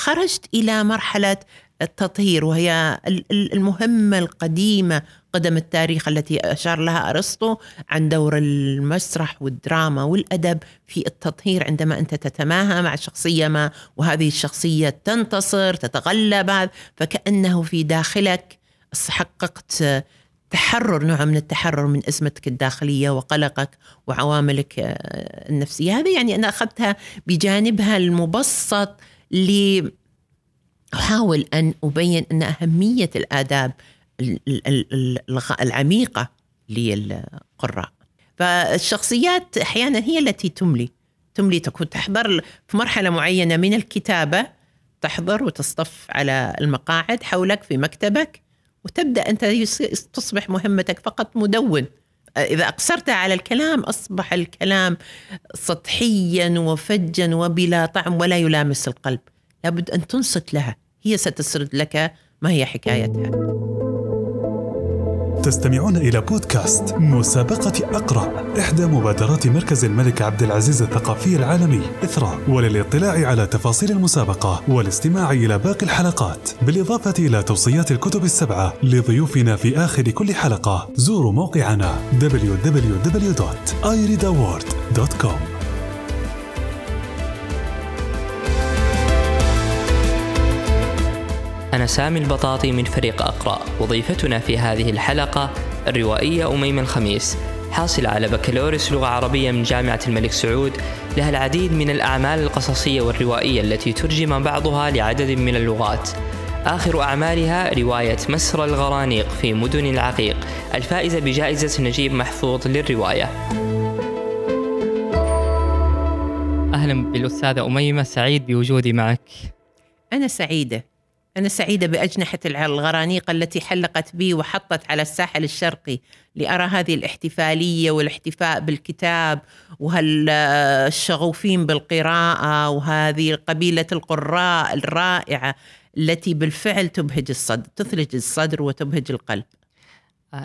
خرجت إلى مرحلة التطهير وهي المهمة القديمة قدم التاريخ التي أشار لها أرسطو عن دور المسرح والدراما والأدب في التطهير عندما أنت تتماهى مع شخصية ما وهذه الشخصية تنتصر تتغلب فكأنه في داخلك حققت تحرر نوع من التحرر من أزمتك الداخلية وقلقك وعواملك النفسية، هذه يعني أنا أخذتها بجانبها المبسط ل احاول أن أبين أن أهمية الآداب العميقة للقراء. فالشخصيات أحيانا هي التي تملي تملي تكون تحضر في مرحلة معينة من الكتابة تحضر وتصطف على المقاعد حولك في مكتبك وتبدأ أنت تصبح مهمتك فقط مدون إذا أقصرت على الكلام أصبح الكلام سطحيا وفجا وبلا طعم ولا يلامس القلب. لابد أن تنصت لها. هي ستسرد لك ما هي حكايتها. تستمعون إلى بودكاست مسابقة أقرأ إحدى مبادرات مركز الملك عبد العزيز الثقافي العالمي إثراء وللاطلاع على تفاصيل المسابقة والاستماع إلى باقي الحلقات. بالإضافة إلى توصيات الكتب السبعة لضيوفنا في آخر كل حلقة زوروا موقعنا www.ireadaward.com أنا سامي البطاطي من فريق أقرأ. وضيفتنا في هذه الحلقة الروائية أميمة الخميس حاصلة على بكالوريوس لغة عربية من جامعة الملك سعود. لها العديد من الأعمال القصصية والروائية التي ترجم بعضها لعدد من اللغات. آخر أعمالها رواية مسرى الغرانيق في مدن العقيق الفائزة بجائزة نجيب محفوظ للرواية. أهلا بالأستاذة أميمة سعيد بوجودي معك. أنا سعيدة. أنا سعيدة بأجنحة الغرانيق التي حلقت بي وحطت على الساحل الشرقي. لأرى هذه الاحتفالية والاحتفاء بالكتاب وهالشغوفين بالقراءة وهذه قبيلة القراء الرائعة التي بالفعل تبهج الصدر تثلج الصدر وتبهج القلب.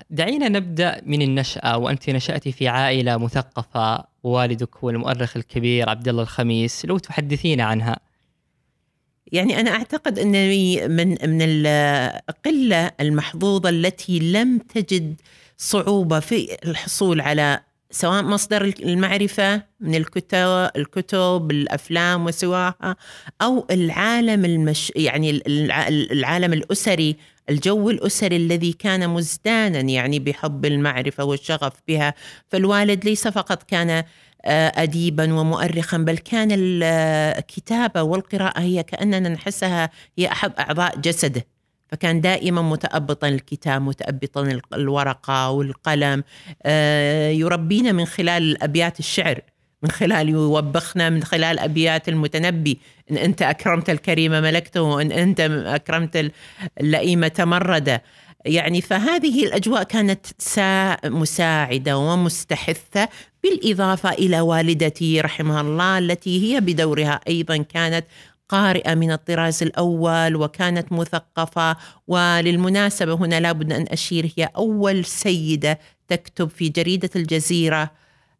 دعينا نبدأ من النشأة وأنت نشأتي في عائلة مثقفة ووالدك هو المؤرخ الكبير عبد الله الخميس. لو تحدثينا عنها. يعني أنا أعتقد انني من من القلة المحظوظة التي لم تجد صعوبة في الحصول على سواء مصدر المعرفة من الكتب الكتب الأفلام وسواها أو العالم المش يعني العالم الأسري الجو الأسري الذي كان مزدانا يعني بحب المعرفة والشغف بها فالوالد ليس فقط كان أديبا ومؤرخا بل كان الكتابة والقراءة هي كأننا نحسها هي أحد أعضاء جسده. فكان دائما متأبطا الكتاب متأبطا الورقة والقلم. آه، يربينا من خلال أبيات الشعر من خلال يوبخنا من خلال أبيات المتنبي. إن أنت أكرمت الكريم ملكته وإن أنت أكرمت اللئيم تمرد. يعني فهذه الأجواء كانت مساعدة ومستحثة بالإضافة إلى والدتي رحمها الله التي هي بدورها أيضا كانت قارئة من الطراز الأول وكانت مثقفة وللمناسبة هنا لابد أن أشير هي أول سيدة تكتب في جريدة الجزيرة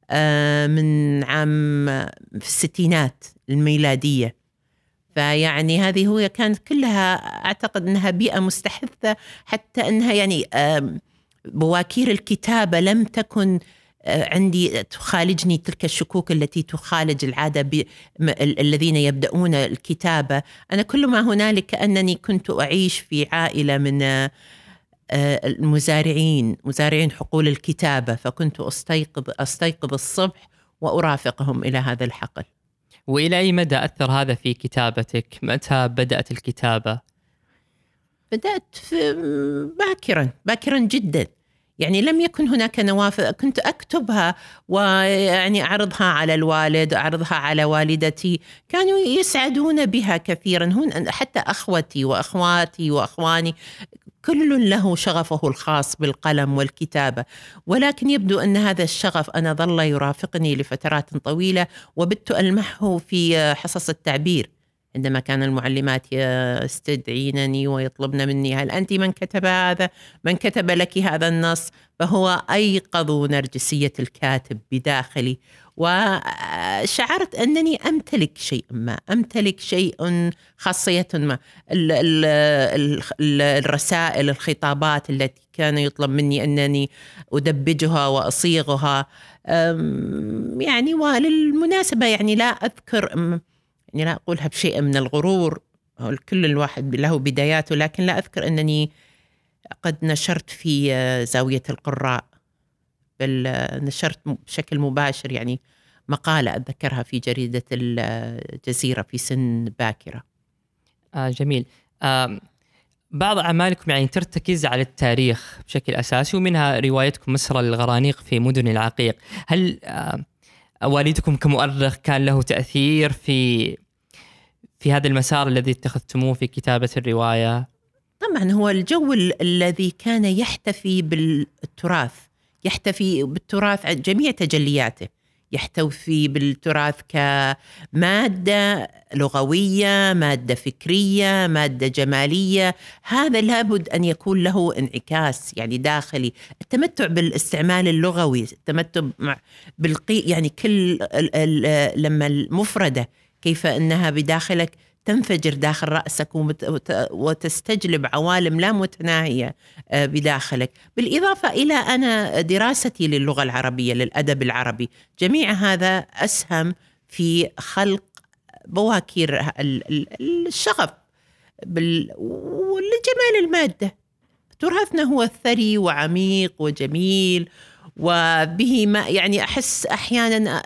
آه، من عام في الستينات الميلادية. فيعني هذه هو كانت كلها أعتقد أنها بيئة مستحثة حتى أنها يعني بواكير الكتابة لم تكن آه، عندي تخالجني تلك الشكوك التي تخالج العادة ب... الذين يبدأون الكتابة، أنا كل ما هنالك كانني كنت أعيش في عائلة من آه، المزارعين، مزارعين حقول الكتابة، فكنت أستيقظ أستيقظ الصبح وأرافقهم إلى هذا الحقل. وإلى أي مدى أثر هذا في كتابتك؟ متى بدأت الكتابة؟ بدأت في باكرا، باكرا جدا. يعني لم يكن هناك نوافذ كنت أكتبها ويعني أعرضها على الوالد أعرضها على والدتي كانوا يسعدون بها كثيرا هن حتى أخوتي وأخواتي وأخواني كل له شغفه الخاص بالقلم والكتابة ولكن يبدو أن هذا الشغف أنا ظل يرافقني لفترات طويلة وبت ألمحه في حصص التعبير. عندما كان المعلمات يستدعينني ويطلبن مني هل أنت من كتب هذا؟ من كتب لك هذا النص؟ فهو أيقظ نرجسية الكاتب بداخلي. وشعرت أنني أمتلك شيء ما أمتلك شيء خاصية ما. الرسائل الخطابات التي كان يطلب مني أنني أدبجها وأصيغها. يعني وللمناسبة يعني لا أذكر لا أقولها بشيء من الغرور كل الواحد له بداياته لكن لا أذكر أنني قد نشرت في زاوية القراء بل نشرت بشكل مباشر يعني مقالة أتذكرها في جريدة الجزيرة في سن باكرة. آه جميل. آه بعض أعمالكم يعني ترتكز على التاريخ بشكل أساسي ومنها روايتكم مسرى للغرانيق في مدن العقيق. هل آه والدكم كمؤرخ كان له تأثير في في هذا المسار الذي اتخذتموه في كتابة الرواية؟ طبعا هو الجو الذي كان يحتفي بالتراث يحتفي بالتراث جميع تجلياته. يحتوي بالتراث كمادة لغوية مادة فكرية مادة جمالية. هذا لابد أن يكون له انعكاس يعني داخلي. التمتع بالاستعمال اللغوي التمتع بالقي يعني كل لما المفردة كيف إنها بداخلك تنفجر داخل رأسك وتستجلب عوالم لا متناهية آه، بداخلك. بالإضافة إلى أنا دراستي للغة العربية للأدب العربي. جميع هذا أسهم في خلق بواكير الشغف ولجمال المادة. تراثنا هو ثري وعميق وجميل وبه ما يعني أحس أحيانا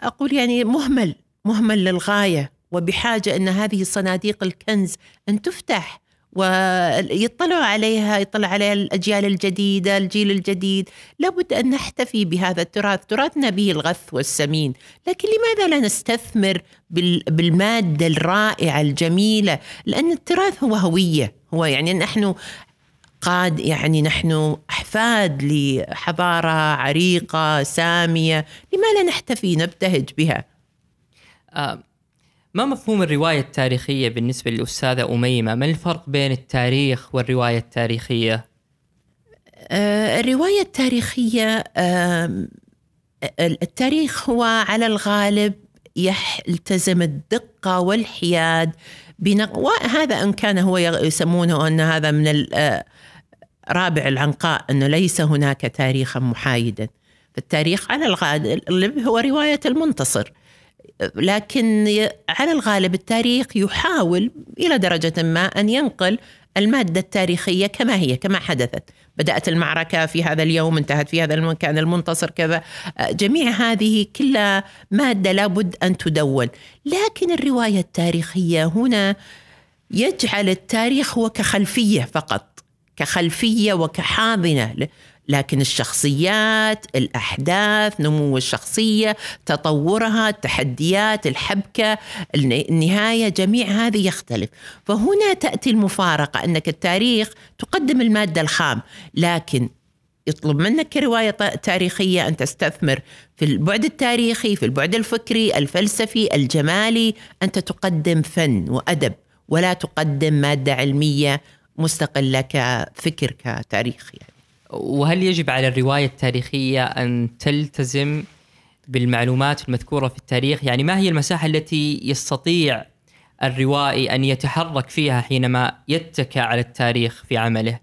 أقول يعني مهمل. مهمل للغاية وبحاجة أن هذه صناديق الكنز أن تفتح ويطلعوا عليها يطلع عليها الأجيال الجديدة الجيل الجديد. لابد أن نحتفي بهذا التراث تراثنا به الغث والسمين. لكن لماذا لا نستثمر بالمادة الرائعة الجميلة؟ لأن التراث هو هوية هو يعني نحن قاد يعني نحن أحفاد لحضارة عريقة سامية. لما لا نحتفي نبتهج بها؟ ما مفهوم الرواية التاريخية بالنسبة للأستاذة أميمة؟ ما الفرق بين التاريخ والرواية التاريخية؟ آه الرواية التاريخية آه التاريخ هو على الغالب يلتزم الدقة والحياد وهذا إن كان هو يسمونه أن هذا من آه، رابع العنقاء أنه ليس هناك تاريخا محايدا فالتاريخ على الغالب هو رواية المنتصر لكن على الغالب التاريخ يحاول إلى درجة ما أن ينقل المادة التاريخية كما هي كما حدثت. بدأت المعركة في هذا اليوم انتهت في هذا المكان المنتصر كذا. جميع هذه كلها مادة لابد أن تدون. لكن الرواية التاريخية هنا يجعل التاريخ هو كخلفية فقط كخلفية وكحاضنة. لكن الشخصيات الأحداث نمو الشخصية تطورها التحديات الحبكة النهاية جميع هذه يختلف فهنا تأتي المفارقة أنك التاريخ تقدم المادة الخام لكن يطلب منك كرواية تاريخية أن تستثمر في البعد التاريخي في البعد الفكري الفلسفي الجمالي أنت تقدم فن وأدب ولا تقدم مادة علمية مستقلة كفكر كتاريخ يعني. وهل يجب على الرواية التاريخية أن تلتزم بالمعلومات المذكورة في التاريخ؟ يعني ما هي المساحة التي يستطيع الروائي أن يتحرك فيها حينما يتكى على التاريخ في عمله؟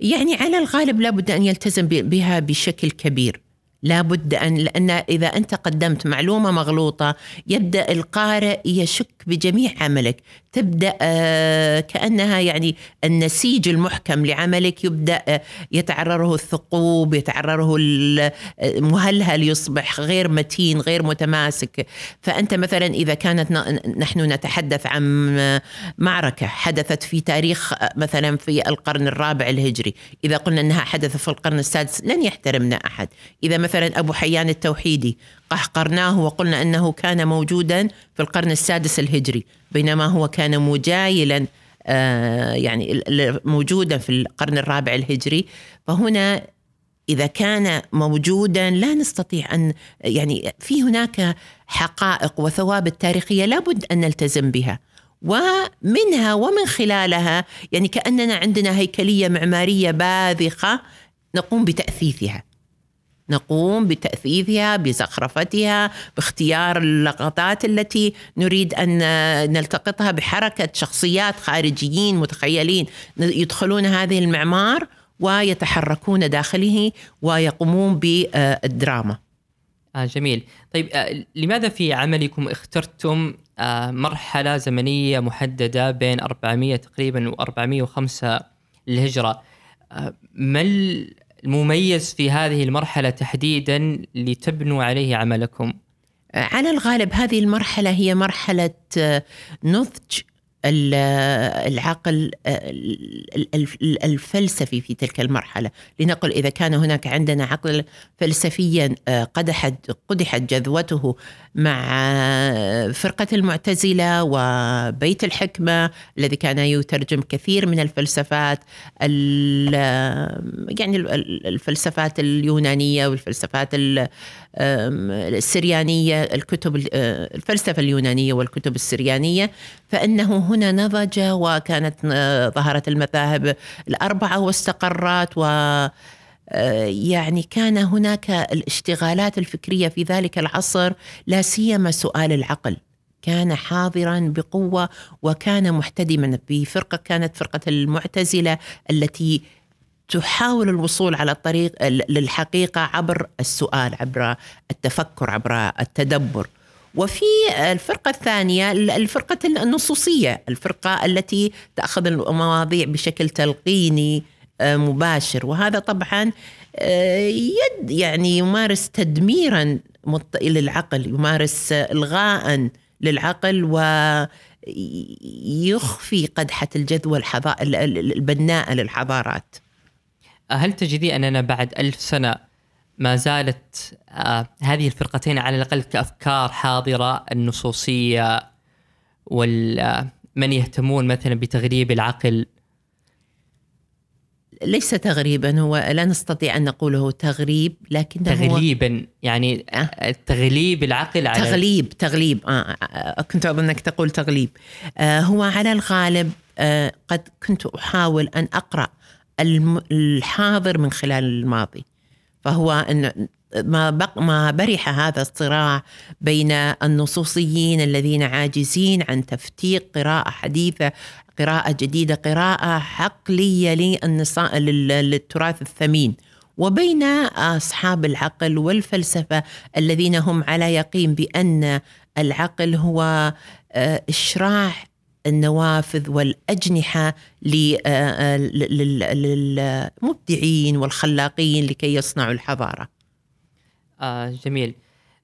يعني على الغالب لابد أن يلتزم بها بشكل كبير. لابد أن لأن إذا أنت قدمت معلومة مغلوطة يبدأ القارئ يشك بجميع عملك. تبدأ آه، كأنها يعني النسيج المحكم لعملك. يبدأ آه، يتعرره الثقوب يتعرره المهلهل يصبح غير متين غير متماسك. فأنت مثلا إذا كانت نحن نتحدث عن معركة حدثت في تاريخ آه، مثلا في القرن الرابع الهجري. إذا قلنا أنها حدثت في القرن السادس لن يحترمنا أحد. إذا مثلا أبو حيان التوحيدي قهقرناه وقلنا أنه كان موجودا في القرن السادس الهجري بينما هو كان مجايلا آه، يعني موجودا في القرن الرابع الهجري. فهنا إذا كان موجودا لا نستطيع أن يعني في هناك حقائق وثوابت تاريخيه لابد أن نلتزم بها. ومنها ومن خلالها يعني كأننا عندنا هيكلية معمارية باذخة نقوم بتأثيثها. نقوم بتأثيثها بزخرفتها باختيار اللقطات التي نريد أن نلتقطها بحركة شخصيات خارجيين متخيلين. يدخلون هذه المعمار ويتحركون داخله ويقومون بالدراما. آه جميل. طيب آه لماذا في عملكم اخترتم آه مرحلة زمنية محددة بين 400 تقريبا و 405 للهجرة؟ آه ما المميز في هذه المرحلة تحديدا لتبنوا عليه عملكم؟ على الغالب هذه المرحلة هي مرحلة آه، نضج العقل الفلسفي في تلك المرحلة. لنقل إذا كان هناك عندنا عقل فلسفيا آه، قدحت قدحت جذوته مع فرقة المعتزلة وبيت الحكمة الذي كان يترجم كثير من الفلسفات يعني الفلسفات اليونانية والفلسفات السريانية الكتب آه، الفلسفة اليونانية والكتب السريانية. فإنه هنا نضج وكانت آه، ظهرت المذاهب الأربعة واستقرت و آه، يعني كان هناك الاشتغالات الفكرية في ذلك العصر لا سيما سؤال العقل. كان حاضرا بقوة وكان محتدما بفرقة كانت فرقة المعتزلة التي تحاول الوصول على الطريق للحقيقة عبر السؤال عبر التفكر عبر التدبر. وفي الفرقة الثانية الفرقة النصوصية الفرقة التي تأخذ المواضيع بشكل تلقيني آه، مباشر. وهذا طبعا آه، يد يعني يمارس تدميرا للعقل يمارس الغاء للعقل ويخفي قدحة الحضا... البناءة للحضارات. هل تجدي أننا بعد ألف سنة ما زالت آه هذه الفرقتين على الأقل كأفكار حاضرة النصوصية ومن آه، يهتمون مثلا بتغريب العقل. ليس تغريبا هو لا نستطيع أن نقوله تغريب لكن تغليبا يعني آه. تغليب العقل على تغليب تغليب. آه, آه، كنت أظن أنك تقول تغليب. آه هو على الغالب آه قد كنت أحاول أن أقرأ الحاضر من خلال الماضي. فهو أن ما بق ما برح هذا الصراع بين النصوصيين الذين عاجزين عن تفتيق قراءة حديثة قراءة جديدة قراءة عقلية للتراث الثمين. وبين أصحاب العقل والفلسفة الذين هم على يقين بأن العقل هو آه، إشراع النوافذ والأجنحة آه، للمبدعين والخلاقين لكي يصنعوا الحضارة. آه جميل.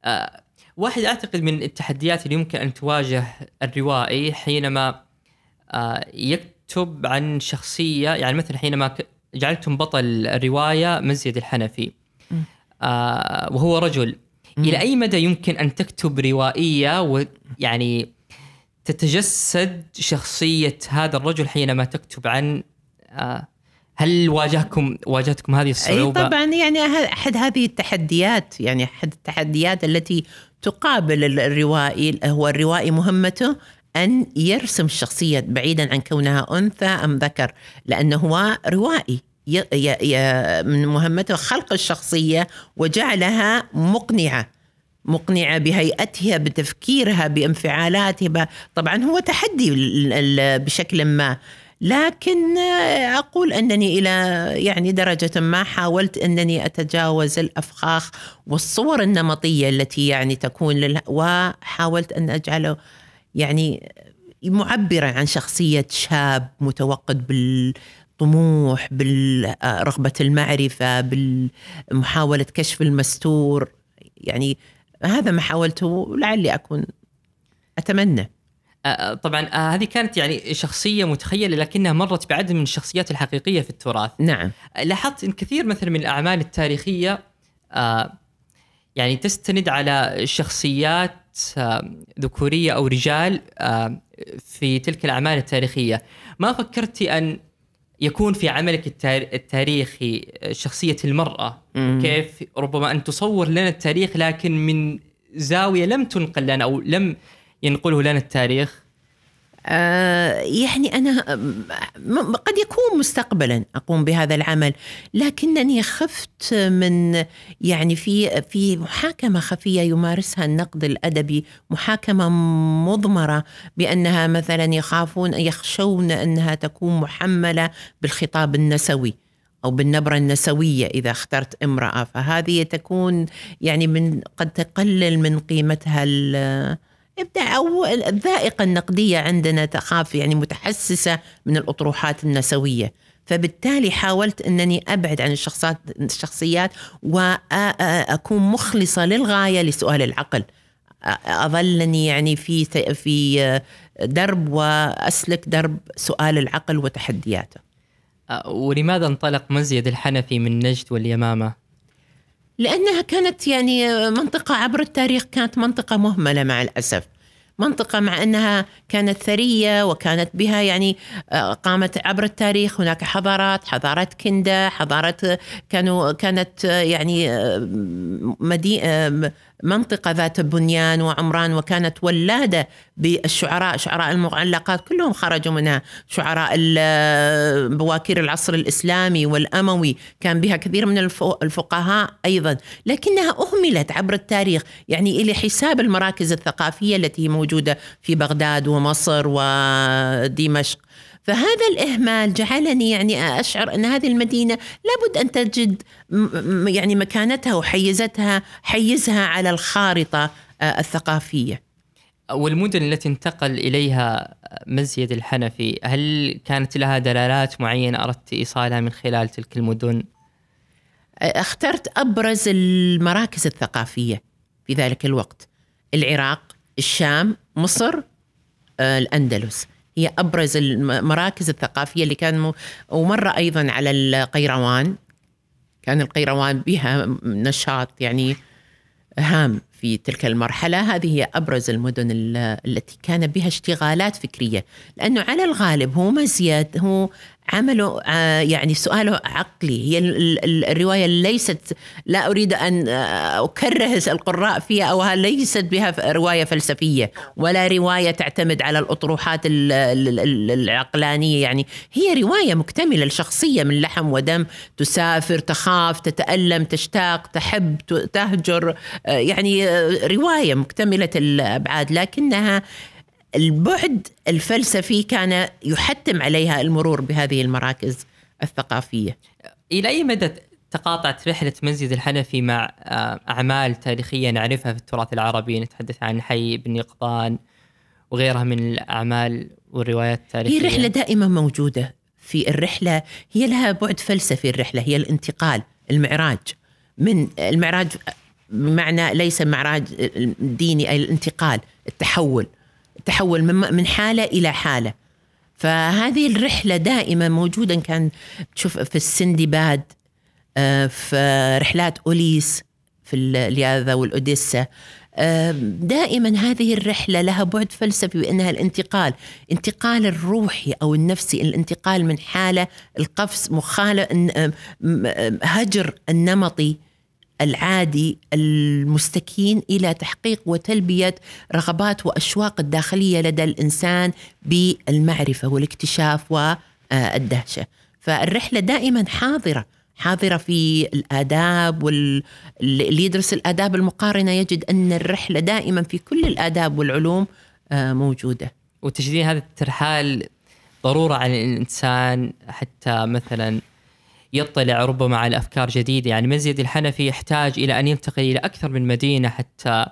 آه واحد أعتقد من التحديات اللي يمكن أن تواجه الروائي حينما آه يكتب عن شخصية يعني مثلا حينما جعلتم بطل الرواية مزيد الحنفي. آه وهو رجل. إلى أي مدى يمكن أن تكتب روائية ويعني تتجسد شخصية هذا الرجل حينما تكتب عن آه، هل واجهكم واجهتكم هذه الصعوبة؟ أي طبعا يعني أحد هذه التحديات يعني أحد التحديات التي تقابل الروائي هو الروائي مهمته أن يرسم الشخصية بعيدا عن كونها أنثى أم ذكر لأنه هو روائي من مهمته خلق الشخصية وجعلها مقنعة مقنعة بهيئتها بتفكيرها بانفعالاتها طبعا هو تحدي بشكل ما. لكن أقول أنني إلى يعني درجة ما حاولت أنني أتجاوز الأفخاخ والصور النمطية التي يعني تكون لل... وحاولت أن أجعله يعني معبرا عن شخصية شاب متوقد بالطموح برغبه المعرفة بمحاوله كشف المستور. يعني هذا ما حاولته لعلي أكون أتمنى. آه، آه، طبعا هذه كانت يعني شخصية متخيلة لكنها مرت بعدد من الشخصيات الحقيقية في التراث. نعم. لاحظت إن كثير مثلا من الأعمال التاريخية يعني تستند على شخصيات ذكورية أو رجال في تلك الأعمال التاريخية. ما فكرتي أن يكون في عملك التار- التاريخي شخصية المرأة. مم. كيف؟ ربما أن تصور لنا التاريخ لكن من زاوية لم تنقل لنا أو لم ينقله لنا التاريخ. آه، يعني أنا م- قد يكون مستقبلا أقوم بهذا العمل لكنني خفت من يعني في في محاكمة خفية يمارسها النقد الأدبي محاكمة مضمرة بأنها مثلا يخافون يخشون أنها تكون محملة بالخطاب النسوي أو بالنبرة النسوية إذا اخترت امرأة فهذه تكون يعني من قد تقلل من قيمتها ابداع أو الذائقه النقدية عندنا تخاف يعني متحسسة من الأطروحات النسوية. فبالتالي حاولت أنني أبعد عن الشخصات الشخصيات واكون مخلصة للغاية لسؤال العقل. اظلني يعني في في درب وأسلك درب سؤال العقل وتحدياته. ولماذا انطلق مزيد الحنفي من نجد واليمامة؟ لأنها كانت يعني منطقة عبر التاريخ كانت منطقة مهملة مع الأسف. منطقة مع أنها كانت ثرية وكانت بها يعني آه، قامت عبر التاريخ. هناك حضارات حضارة كندا حضارة كانوا كانت آه، يعني آه، منطقة ذات بنيان وعمران وكانت ولادة بالشعراء شعراء المعلقات كلهم خرجوا منها. شعراء بواكير العصر الإسلامي والأموي كان بها كثير من الفقهاء أيضا. لكنها أهملت عبر التاريخ يعني إلى حساب المراكز الثقافية التي موجودة في بغداد ومصر ودمشق. فهذا الإهمال جعلني يعني أشعر أن هذه المدينة لابد أن تجد يعني مكانتها وحيزتها حيزها على الخارطة آه، الثقافية والمدن التي انتقل إليها مزيد الحنفي هل كانت لها دلالات معينة أردت إيصالها من خلال تلك المدن؟ اخترت أبرز المراكز الثقافية في ذلك الوقت العراق الشام مصر آه، الأندلس هي أبرز المراكز الثقافية اللي كان م- ومره أيضا على القيروان. كان القيروان بها نشاط يعني هام في تلك المرحلة. هذه هي أبرز المدن ال- التي كان بها اشتغالات فكرية. لأنه على الغالب هو مزيد هو عمله آه، يعني سؤاله عقلي. هي ال- ال- الرواية ليست لا أريد أن آه، أكره القراء فيها ها- ليست بها ف- رواية فلسفية ولا رواية تعتمد على الأطروحات ال- ال- ال- العقلانية. يعني هي رواية مكتملة الشخصية من لحم ودم. تسافر تخاف تتألم تشتاق تحب تهجر. آه، يعني رواية مكتملة الأبعاد. لكنها البعد الفلسفي كان يحتم عليها المرور بهذه المراكز الثقافية. إلى أي مدى تقاطعت رحلة مزيد الحنفي مع آه، أعمال تاريخية نعرفها في التراث العربي نتحدث عن حي بن يقظان وغيرها من الأعمال والروايات هي التاريخية؟ الرحلة دائما موجودة في الرحلة. هي لها بعد فلسفي الرحلة هي الانتقال المعراج. من المعراج بمعنى ليس معراج ديني أي الانتقال التحول. التحول من من حالة إلى حالة. فهذه الرحلة دائما موجودة إن كان تشوف في السندباد آه، في رحلات أوليس في الياذا والأوديسا آه، دائما هذه الرحلة لها بعد فلسفي بأنها الانتقال انتقال الروحي أو النفسي الانتقال من حالة القفز مخالة هجر النمطي العادي المستكين إلى تحقيق وتلبية رغبات وأشواق الداخلية لدى الإنسان بالمعرفة والاكتشاف والدهشة. فالرحلة دائما حاضرة حاضرة في الآداب واللي يدرس الآداب المقارنة يجد أن الرحلة دائما في كل الآداب والعلوم آه، موجودة. وتجدين هذا الترحال ضرورة على الإنسان حتى مثلا يطلع ربما على أفكار جديدة. يعني مزيد الحنفي يحتاج إلى أن ينتقل إلى أكثر من مدينة حتى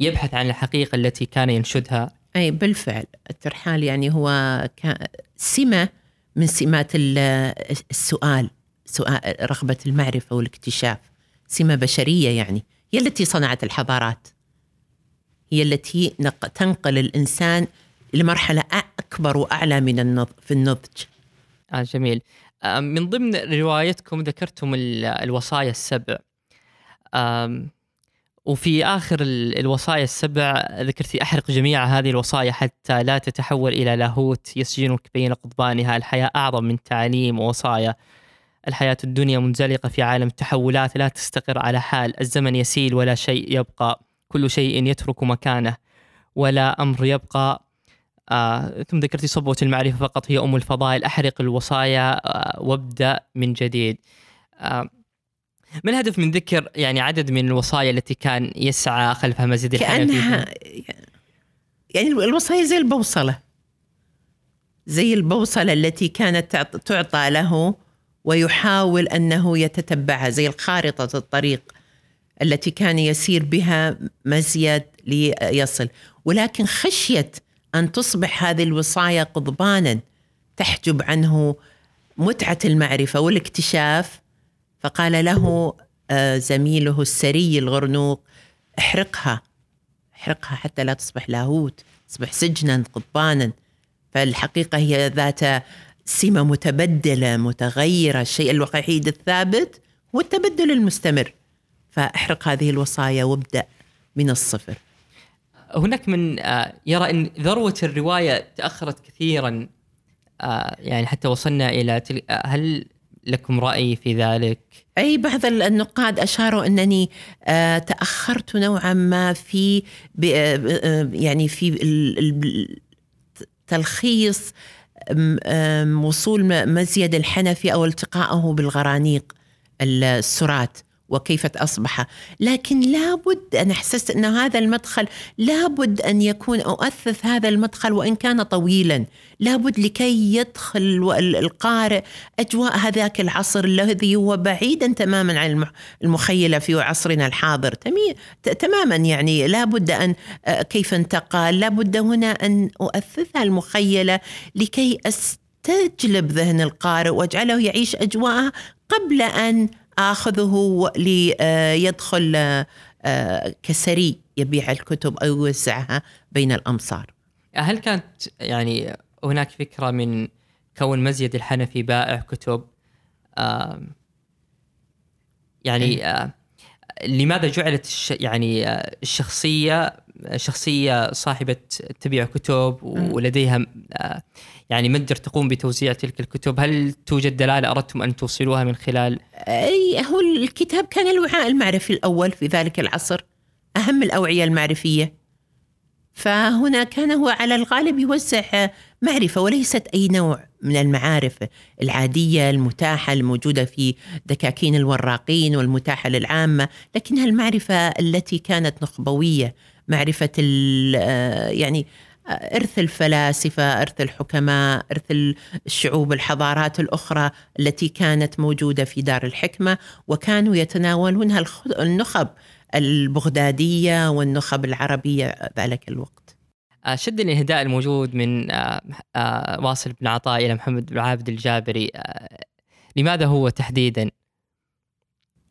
يبحث عن الحقيقة التي كان ينشدها. أي بالفعل الترحال يعني هو سمة من سمات ال- السؤال سؤال رغبة المعرفة والاكتشاف. سمة بشرية يعني هي التي صنعت الحضارات. هي التي نق- تنقل الإنسان لمرحلة أكبر وأعلى من النض في النضج. آه جميل. من ضمن روايتكم ذكرتم ال- الوصايا السبع. وفي آخر ال- الوصايا السبع ذكرتي أحرق جميع هذه الوصايا حتى لا تتحول إلى لاهوت يسجنك بين قضبانها. الحياة أعظم من تعاليم ووصايا. الحياة الدنيا منزلقة في عالم التحولات. لا تستقر على حال. الزمن يسيل ولا شيء يبقى. كل شيء يترك مكانه ولا أمر يبقى. آه ثم ذكرتي صبوة المعرفة فقط هي أم الفضائل أحرق الوصايا آه وابدأ من جديد. آه ما الهدف من ذكر يعني عدد من الوصايا التي كان يسعى خلفها مزيد الحنفي كأنها يعني الوصايا زي البوصلة. زي البوصلة التي كانت تعط- تعطى له ويحاول أنه يتتبعها زي الخارطة الطريق التي كان يسير بها مزيد ليصل. ولكن خشية أن تصبح هذه الوصايا قضبانا تحجب عنه متعة المعرفة والاكتشاف. فقال له آه، زميله السري الغرنوق احرقها احرقها حتى لا تصبح لاهوت تصبح سجنا قضبانا. فالحقيقة هي ذات سمة متبدلة متغيرة. الشيء الوحيد الثابت هو التبدل المستمر. فاحرق هذه الوصايا وابدأ من الصفر. هناك من آه، يرى إن ذروة الرواية تأخرت كثيرا آه، يعني حتى وصلنا إلى تل... آه، هل لكم رأي في ذلك؟ أي بعض النقاد أشاروا أنني آه، تأخرت نوعا ما في يعني في تلخيص وصول مزيد الحنفي أو التقائه بالغرانيق السرات وكيف أصبح. لكن لابد أنا أحسست أن هذا المدخل لابد أن يكون أؤثث هذا المدخل وإن كان طويلا. لابد لكي يدخل القارئ أجواء هذاك العصر الذي هو بعيدا تماما عن المخيلة في عصرنا الحاضر. تماما يعني لابد أن كيف انتقل لابد هنا أن أؤثثها المخيلة لكي أستجلب ذهن القارئ وأجعله يعيش أجواءها قبل أن آخذه ليدخل كسري يبيع الكتب أو يوزعها بين الأمصار. هل كانت يعني هناك فكرة من كون مزيد الحنفي بائع كتب؟ يعني آه، لماذا جعلت يعني آه، الشخصية شخصية صاحبة تبيع كتب ولديها آه، يعني متجر تقوم بتوزيع تلك الكتب. هل توجد دلالة أردتم أن توصلوها من خلال؟ أي هو الكتاب كان الوعاء المعرفي الأول في ذلك العصر أهم الأوعية المعرفية. فهنا كان هو على الغالب يوزع معرفة وليست أي نوع من المعارف العادية المتاحة الموجودة في دكاكين الوراقين والمتاحة للعامة لكنها المعرفة التي كانت نخبوية. معرفة ال- آه، يعني آه، إرث الفلاسفة إرث الحكماء إرث الشعوب الحضارات الأخرى التي كانت موجودة في دار الحكمة وكانوا يتناولونها النخب البغدادية والنخب العربية ذلك الوقت. آه، شد الانهداء الموجود من واصل بن عطاء إلى محمد بن عابد الجابري. لماذا هو تحديدا؟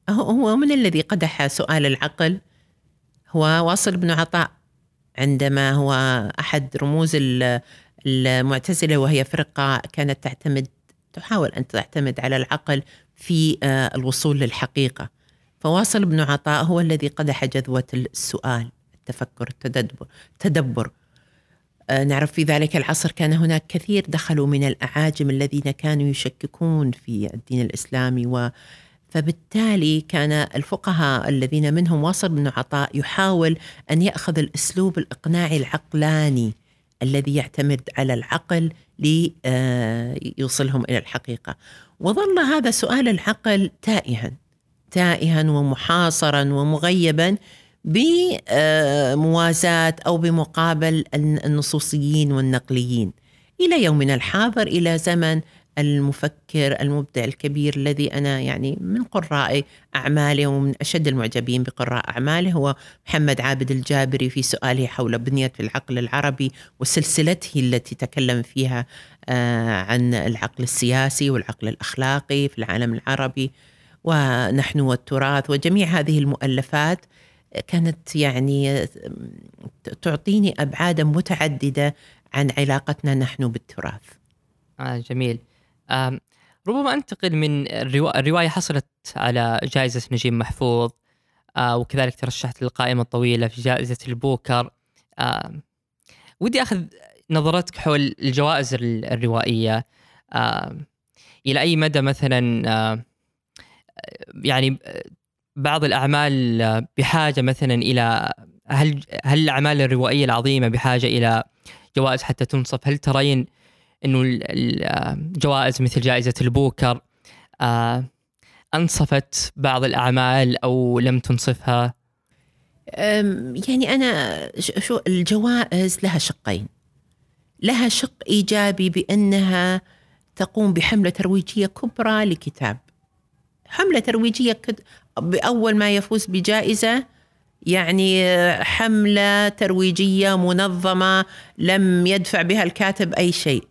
هو من الذي قدح سؤال العقل. هو واصل بن عطاء عندما هو أحد رموز ال- المعتزلة وهي فرقة كانت تعتمد تحاول أن تعتمد على العقل في آه، الوصول للحقيقة. فواصل بن عطاء هو الذي قدح جذوة السؤال التفكر التدبر تدبر آه، نعرف في ذلك العصر كان هناك كثير دخلوا من الأعاجم الذين كانوا يشككون في الدين الإسلامي و فبالتالي كان الفقهاء الذين منهم واصل بن عطاء يحاول أن يأخذ الأسلوب الإقناعي العقلاني الذي يعتمد على العقل ليوصلهم إلى الحقيقة. وظل هذا سؤال العقل تائها تائها ومحاصرا ومغيبا بموازاة أو بمقابل النصوصيين والنقليين. إلى يومنا الحاضر إلى زمن المفكر المبدع الكبير الذي أنا يعني من قراء أعماله ومن أشد المعجبين بقراء أعماله هو محمد عابد الجابري في سؤاله حول بنية العقل العربي وسلسلته التي تكلم فيها آه، عن العقل السياسي والعقل الأخلاقي في العالم العربي ونحن والتراث وجميع هذه المؤلفات كانت يعني تعطيني أبعادا متعددة عن علاقتنا نحن بالتراث. آه جميل. ربما أنتقل من الروا... الرواية حصلت على جائزة نجيب محفوظ وكذلك ترشحت للقائمة الطويلة في جائزة البوكر. ودي أخذ نظرتك حول الجوائز الروائية. آه إلى أي مدى مثلا يعني بعض الأعمال بحاجة مثلا إلى هل هل الأعمال الروائية العظيمة بحاجة إلى جوائز حتى تنصف؟ هل ترين أنه الجوائز مثل جائزة البوكر آه أنصفت بعض الأعمال أو لم تنصفها؟ يعني أنا شو الجوائز لها شقين. لها شق إيجابي بأنها تقوم بحملة ترويجية كبرى لكتاب. حملة ترويجية بأول ما يفوز بجائزة يعني حملة ترويجية منظمة لم يدفع بها الكاتب أي شيء.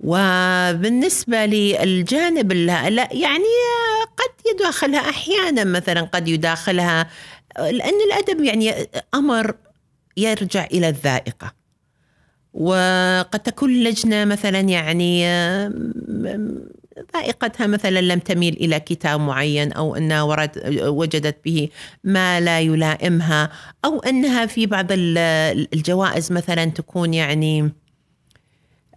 وبالنسبة للجانب لا يعني قد يداخلها أحيانا مثلا قد يداخلها لأن الأدب يعني أمر يرجع إلى الذائقة. وقد تكون لجنة مثلا يعني ذائقتها مثلا لم تميل إلى كتاب معين أو أنها ورد وجدت به ما لا يلائمها أو أنها في بعض الجوائز مثلا تكون يعني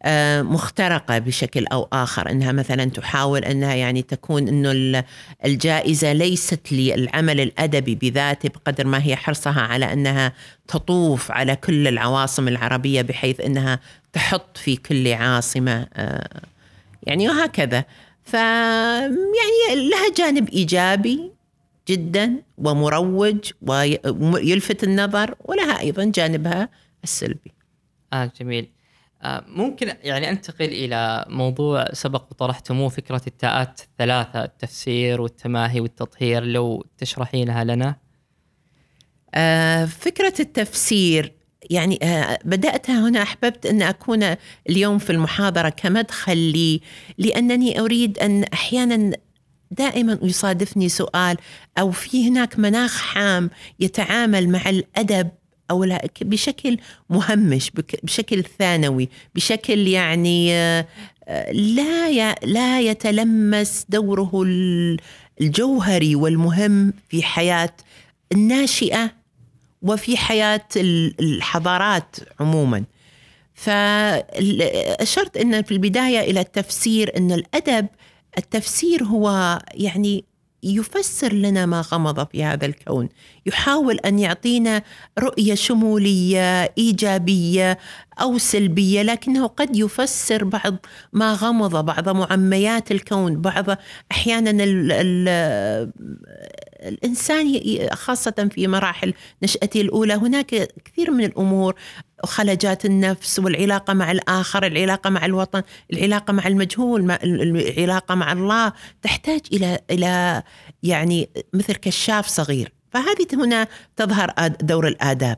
آه، مخترقة بشكل أو آخر أنها مثلا تحاول أنها يعني تكون أنه الجائزة ليست للعمل الأدبي بذاته بقدر ما هي حرصها على أنها تطوف على كل العواصم العربية بحيث أنها تحط في كل عاصمة آه، يعني وهكذا. ف يعني لها جانب إيجابي جدا ومروج ويلفت النظر ولها أيضا جانبها السلبي. آه جميل. ممكن يعني أنتقل إلى موضوع سبق وطرحتموه فكرة التاءات الثلاثة التفسير والتماهي والتطهير لو تشرحينها لنا. آه، فكرة التفسير يعني آه، بدأتها هنا أحببت أن أكون اليوم في المحاضرة كمدخل لي لأنني أريد أن أحيانا دائما يصادفني سؤال أو في هناك مناخ حام يتعامل مع الأدب أو بشكل مهمش بشكل ثانوي بشكل يعني آه، لا لا يتلمس دوره الجوهري والمهم في حياة الناشئة وفي حياة الحضارات عموما. فاشرت إن في البداية إلى التفسير إن الأدب التفسير هو يعني يفسر لنا ما غمض في هذا الكون. يحاول أن يعطينا رؤية شمولية إيجابية أو سلبية لكنه قد يفسر بعض ما غمض بعض معميات الكون بعض أحيانا الإنسان خاصة في مراحل نشأته الأولى هناك كثير من الأمور خلجات النفس والعلاقة مع الآخر العلاقة مع الوطن العلاقة مع المجهول العلاقة مع الله تحتاج إلى إلى يعني مثل كشاف صغير. فهذه هنا تظهر دور الآداب.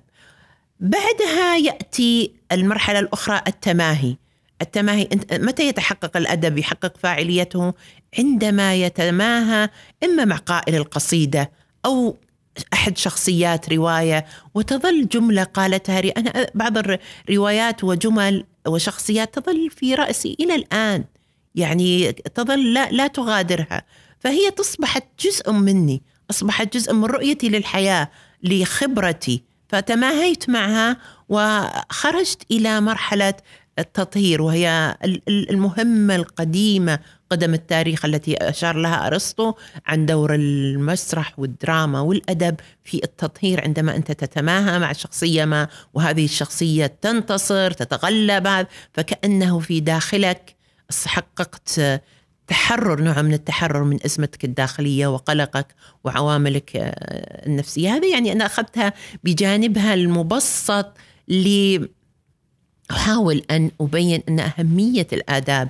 بعدها يأتي المرحلة الأخرى التماهي. التماهي متى يتحقق الأدب؟ يحقق فاعليته؟ عندما يتماهى إما مع قائل القصيدة أو أحد شخصيات رواية وتظل جملة قالتها أنا بعض الروايات وجمل وشخصيات تظل في رأسي إلى الآن. يعني تظل لا لا تغادرها. فهي تصبحت جزء مني أصبحت جزء من رؤيتي للحياة لخبرتي. فتماهيت معها وخرجت إلى مرحلة التطهير وهي المهمة القديمة قدم التاريخ التي أشار لها أرسطو عن دور المسرح والدراما والأدب في التطهير عندما أنت تتماهى مع شخصية ما وهذه الشخصية تنتصر تتغلب فكأنه في داخلك حققت تحرر نوع من التحرر من أزمتك الداخلية وقلقك وعواملك النفسية. هذا يعني أنا أخذتها بجانبها المبسط ل أحاول أن أبين أن أهمية الآداب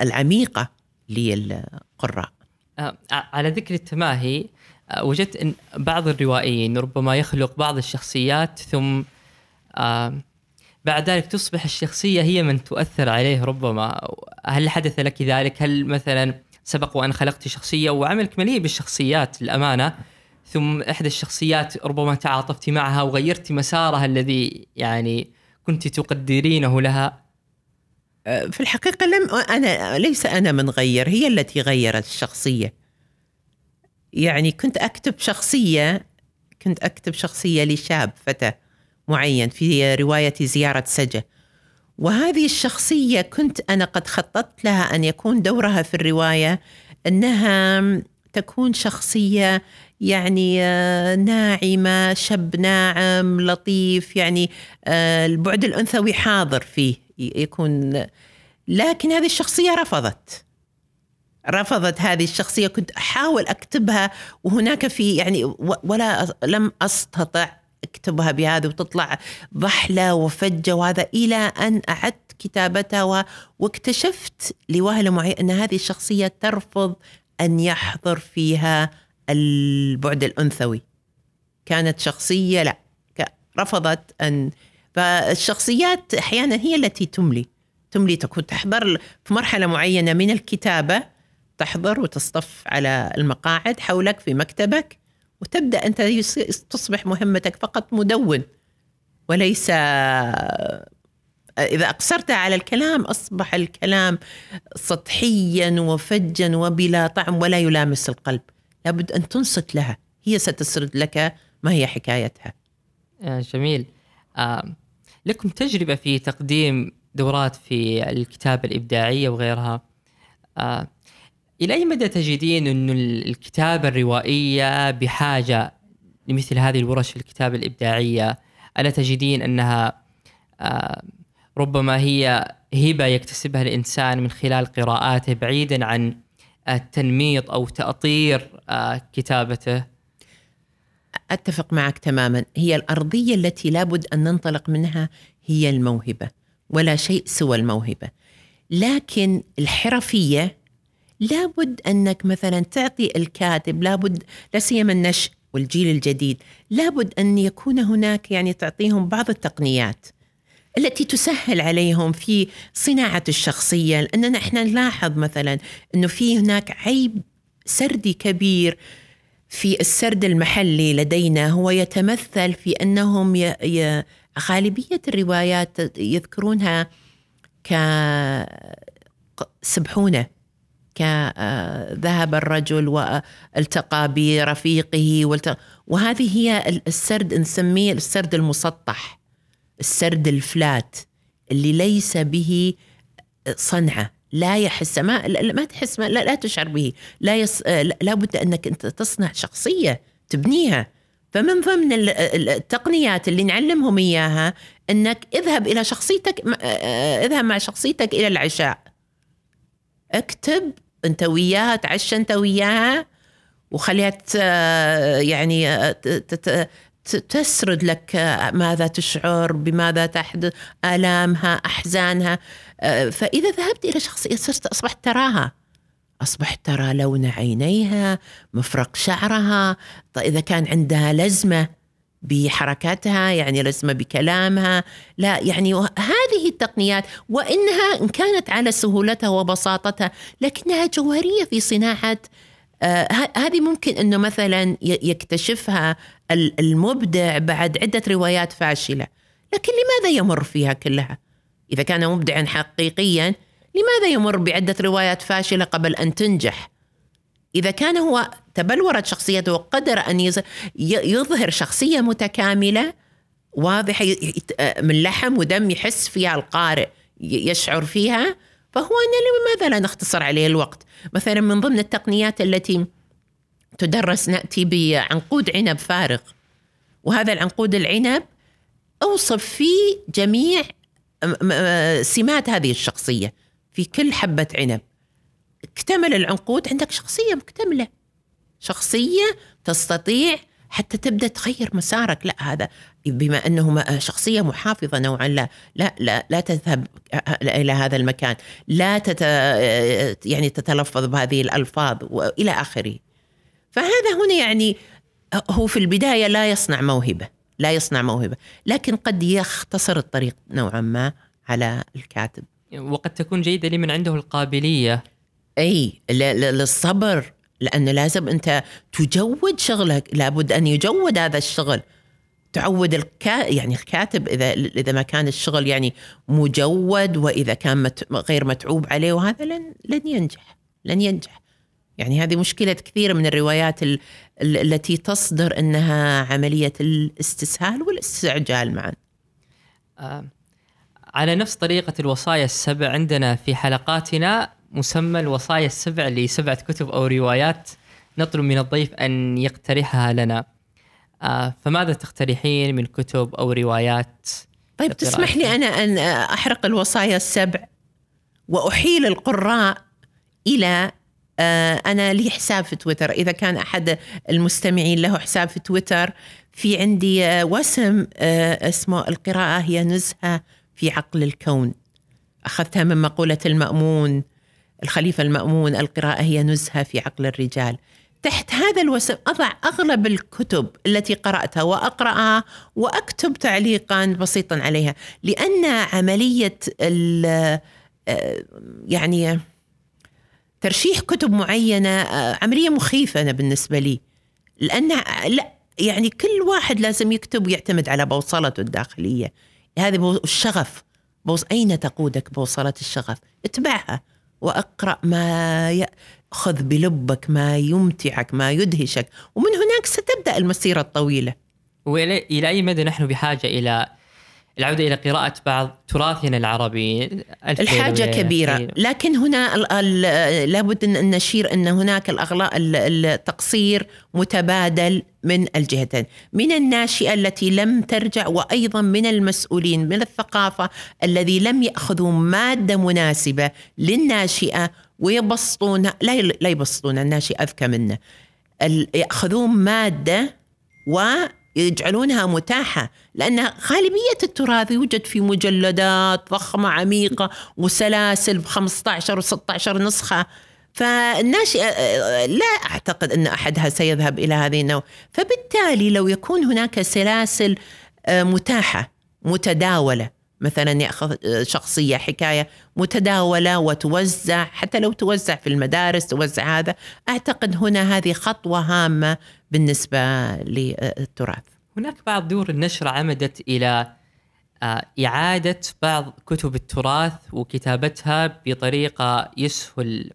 العميقة للقراء. آه، على ذكر التماهي آه، وجدت إن بعض الروائيين ربما يخلق بعض الشخصيات ثم آه، بعد ذلك تصبح الشخصية هي من تؤثر عليه ربما. هل حدث لك ذلك؟ هل مثلا سبق وأن خلقت شخصية وعملك مليء بالشخصيات الامانه ثم إحدى الشخصيات ربما تعاطفت معها وغيرت مسارها الذي يعني كنت تقدرينه لها؟ في الحقيقة لم أنا ليس أنا من غير هي التي غيرت الشخصية. يعني كنت أكتب شخصية كنت أكتب شخصية لشاب فتى معين في روايتي زيارة سجه وهذه الشخصية كنت أنا قد خططت لها أن يكون دورها في الرواية أنها تكون شخصية يعني آه، ناعمة شاب ناعم لطيف يعني آه، البعد الأنثوي حاضر فيه. يكون لكن هذه الشخصية رفضت. رفضت هذه الشخصية كنت أحاول أكتبها وهناك في يعني ولا لم أستطع أكتبها بهذا وتطلع ضحله وفجة وهذا إلى أن أعدت كتابتها واكتشفت لوهلة معين أن هذه الشخصية ترفض أن يحضر فيها البعد الأنثوي. كانت شخصية لا رفضت أن فالشخصيات أحيانا هي التي تملي تملي تكون تحضر في مرحلة معينة من الكتابة تحضر وتصطف على المقاعد حولك في مكتبك وتبدأ أنت تصبح مهمتك فقط مدون وليس إذا أقصرت على الكلام أصبح الكلام سطحيا وفجا وبلا طعم ولا يلامس القلب. لابد أن تنصت لها هي ستسرد لك ما هي حكايتها. آه جميل. آه لكم تجربة في تقديم دورات في الكتابة الإبداعية وغيرها؟ آه إلى أي مدى تجدين أن الكتابة الروائية بحاجة لمثل هذه الورش الكتابة الإبداعية؟ ألا تجدين أنها آه ربما هي هبة يكتسبها الإنسان من خلال قراءاته بعيدا عن التنميط أو تأطير آه، كتابته؟ أتفق معك تماما. هي الأرضية التي لابد أن ننطلق منها هي الموهبة ولا شيء سوى الموهبة. لكن الحرفية لابد أنك مثلا تعطي الكاتب لابد لا سيما النشء والجيل الجديد لابد أن يكون هناك يعني تعطيهم بعض التقنيات التي تسهل عليهم في صناعة الشخصية. لأننا إحنا نلاحظ مثلا أنه في هناك عيب سردي كبير في السرد المحلي لدينا هو يتمثل في أنهم ي... ي... غالبية الروايات يذكرونها كسبحونة كذهب الرجل والتقى برفيقه والتقى وهذه هي السرد نسميه السرد المسطح السرد الفلات اللي ليس به صنعة. لا يحس ما ما تحس ما لا, لا تشعر به لا يص لابد أنك أنت تصنع شخصية تبنيها. فمن ضمن التقنيات اللي نعلمهم إياها أنك اذهب إلى شخصيتك اذهب مع شخصيتك إلى العشاء. اكتب أنت وياها تعشى أنت وياها وخليها يعني تسرد لك ماذا تشعر بماذا تحدث آلامها أحزانها. آه، فإذا ذهبت إلى شخصية صرت أصبحت تراها. أصبحت ترى لون عينيها مفرق شعرها. إذا كان عندها لزمة بحركاتها يعني لزمة بكلامها. لا يعني هذه التقنيات وإنها إن كانت على سهولتها وبساطتها لكنها جوهرية في صناعة آه هذه ممكن إنه مثلا يكتشفها المبدع بعد عدة روايات فاشلة. لكن لماذا يمر فيها كلها؟ إذا كان مبدعا حقيقيا لماذا يمر بعدة روايات فاشلة قبل أن تنجح؟ إذا كان هو تبلورت شخصيته وقدر أن يظهر شخصية متكاملة واضحه من لحم ودم يحس فيها القارئ يشعر فيها فهو أن لماذا لا نختصر عليه الوقت؟ مثلا من ضمن التقنيات التي تدرس نأتي بعنقود عنب فارغ. وهذا العنقود العنب أوصف فيه جميع سمات هذه الشخصية في كل حبة عنب. اكتمل العنقود عندك شخصية مكتملة. شخصية تستطيع حتى تبدأ تغير مسارك. لا هذا بما انه شخصية محافظة نوعا لا لا لا لا تذهب إلى هذا المكان. لا تت يعني تتلفظ بهذه الألفاظ وإلى آخره. فهذا هنا يعني هو في البداية لا يصنع موهبة لا يصنع موهبة لكن قد يختصر الطريق نوعا ما على الكاتب. وقد تكون جيدة لمن عنده القابلية. أي للصبر لأن لازم أنت تجود شغلك لابد أن يجود هذا الشغل. تعود الكا يعني الكاتب إذا إذا ما كان الشغل يعني مجود وإذا كان مت غير متعوب عليه وهذا لن لن ينجح لن ينجح. يعني هذه مشكلة كثير من الروايات ال- ال- التي تصدر أنها عملية الاستسهال والاستعجال معا. آه، على نفس طريقة الوصايا السبع عندنا في حلقاتنا مسمى الوصايا السبع لسبعة كتب أو روايات نطلب من الضيف أن يقترحها لنا. آه، فماذا تقترحين من كتب أو روايات؟ طيب تسمح. لي أنا أن أحرق الوصايا السبع وأحيل القراء إلى آه، أنا لي حساب في تويتر. إذا كان أحد المستمعين له حساب في تويتر في عندي آه، وسم آه، اسمه القراءة هي نزهة في عقل الكون. أخذتها من مقولة المأمون الخليفة المأمون القراءة هي نزهة في عقل الرجال. تحت هذا الوسم أضع أغلب الكتب التي قرأتها وأقرأها وأكتب تعليقا بسيطا عليها لأن عملية ال- آه، يعني ترشيح كتب معينة آه، عملية مخيفة أنا بالنسبة لي. لأن لا يعني كل واحد لازم يكتب ويعتمد على بوصلته الداخلية. هذا بو- الشغف. بوص أين تقودك بوصلة الشغف؟ اتبعها وأقرأ ما يأخذ بلبك ما يمتعك ما يدهشك. ومن هناك ستبدأ المسيرة الطويلة. وإلى إلى أي مدى نحن بحاجة إلى العودة إلى قراءة بعض تراثنا العربي الحاجة. كبيرة. لكن هنا ال- ال- لابد أن نشير أن هناك الأغلاء ال- التقصير متبادل من الجهتين. من الناشئة التي لم ترجع وأيضا من المسؤولين من الثقافة الذي لم يأخذوا مادة مناسبة للناشئة ويبسطون لا لا يبسطون الناشئة أذكى ال- يأخذون مادة ويجعلونها متاحة لأن غالبية التراث يوجد في مجلدات ضخمة عميقة وسلاسل ب 15 و 16 نسخة فالناشئة آه، لا أعتقد أن أحدها سيذهب إلى هذه النوع. فبالتالي لو يكون هناك سلاسل آه، متاحة متداولة مثلا يأخذ آه، شخصية حكاية متداولة وتوزع حتى لو توزع في المدارس توزع هذا أعتقد هنا هذه خطوة هامة بالنسبة للتراث. هناك بعض دور النشر عمدت إلى آه، إعادة بعض كتب التراث وكتابتها بطريقة يسهل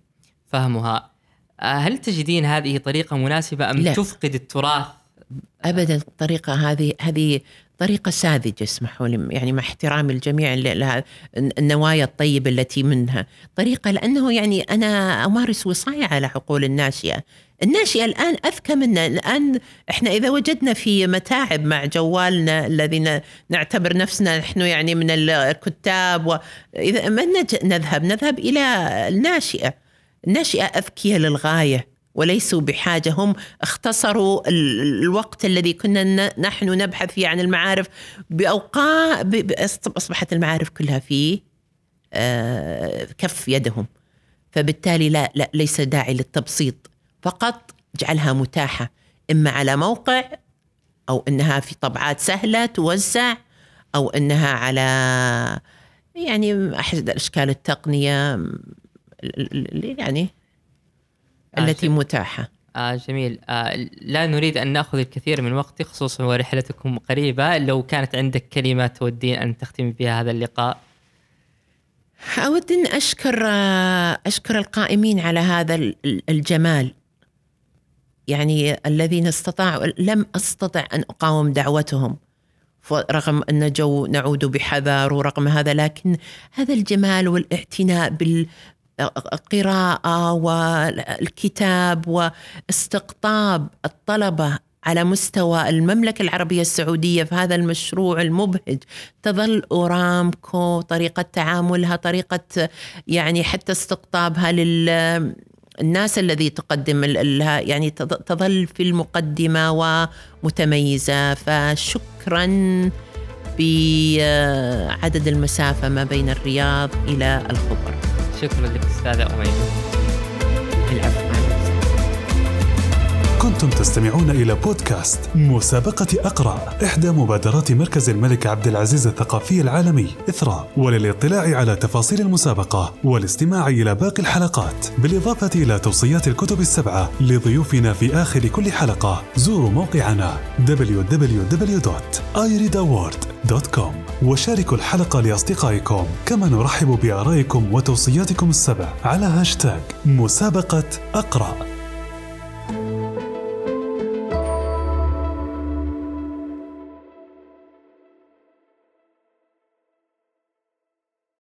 فهمها. آه، هل تجدين هذه طريقة مناسبة أم لا. تفقد التراث؟ ابدا الطريقة هذه هذه طريقة ساذجة اسمحوا لي يعني مع احترام الجميع النوايا الطيبة التي منها. طريقة لأنه يعني أنا أمارس وصاية على عقول الناشئة. الناشئة الآن أذكى منا. الآن إحنا إذا وجدنا في متاعب مع جوالنا الذين نعتبر نفسنا نحن يعني من الكتاب واذا من نذهب نذهب إلى الناشئة. الناشئة اذكياء للغاية. وليسوا بحاجة هم اختصروا ال- الوقت الذي كنا نحن نبحث فيه عن المعارف بأوقات أصبحت المعارف كلها في آه، كف يدهم. فبالتالي لا, لا ليس داعي للتبسيط. فقط اجعلها متاحة إما على موقع أو إنها في طبعات سهلة توزع أو إنها على يعني أحد أشكال التقنية ال- ال- ال- يعني التي شيء. متاحة. آه جميل. آه لا نريد أن نأخذ الكثير من وقتك خصوصا ورحلتكم قريبة. لو كانت عندك كلمة تودين أن تختمي بها هذا اللقاء. أود أن أشكر أشكر القائمين على هذا ال- الجمال. يعني الذين استطاعوا لم أستطع أن أقاوم دعوتهم رغم أن جو نعود بحذر ورغم هذا لكن هذا الجمال والاعتناء بالقراءة والكتاب واستقطاب الطلبة على مستوى المملكة العربية السعودية في هذا المشروع المبهج. تظل أورامكو طريقة تعاملها طريقة يعني حتى استقطابها لل الناس الذي تقدم لها يعني تظ- تظل في المقدمة ومتميزة. فشكرا بعدد المسافة ما بين الرياض إلى الخبر. شكرا لك أستاذة أميمة العفو. كنتم تستمعون إلى بودكاست مسابقة أقرأ إحدى مبادرات مركز الملك عبد العزيز الثقافي العالمي إثراء وللاطلاع على تفاصيل المسابقة والاستماع إلى باقي الحلقات. بالإضافة إلى توصيات الكتب السبعة لضيوفنا في آخر كل حلقة زوروا موقعنا www.ireadaward.com وشاركوا الحلقة لأصدقائكم. كما نرحب بآرائكم وتوصياتكم السبع على هاشتاج مسابقة أقرأ.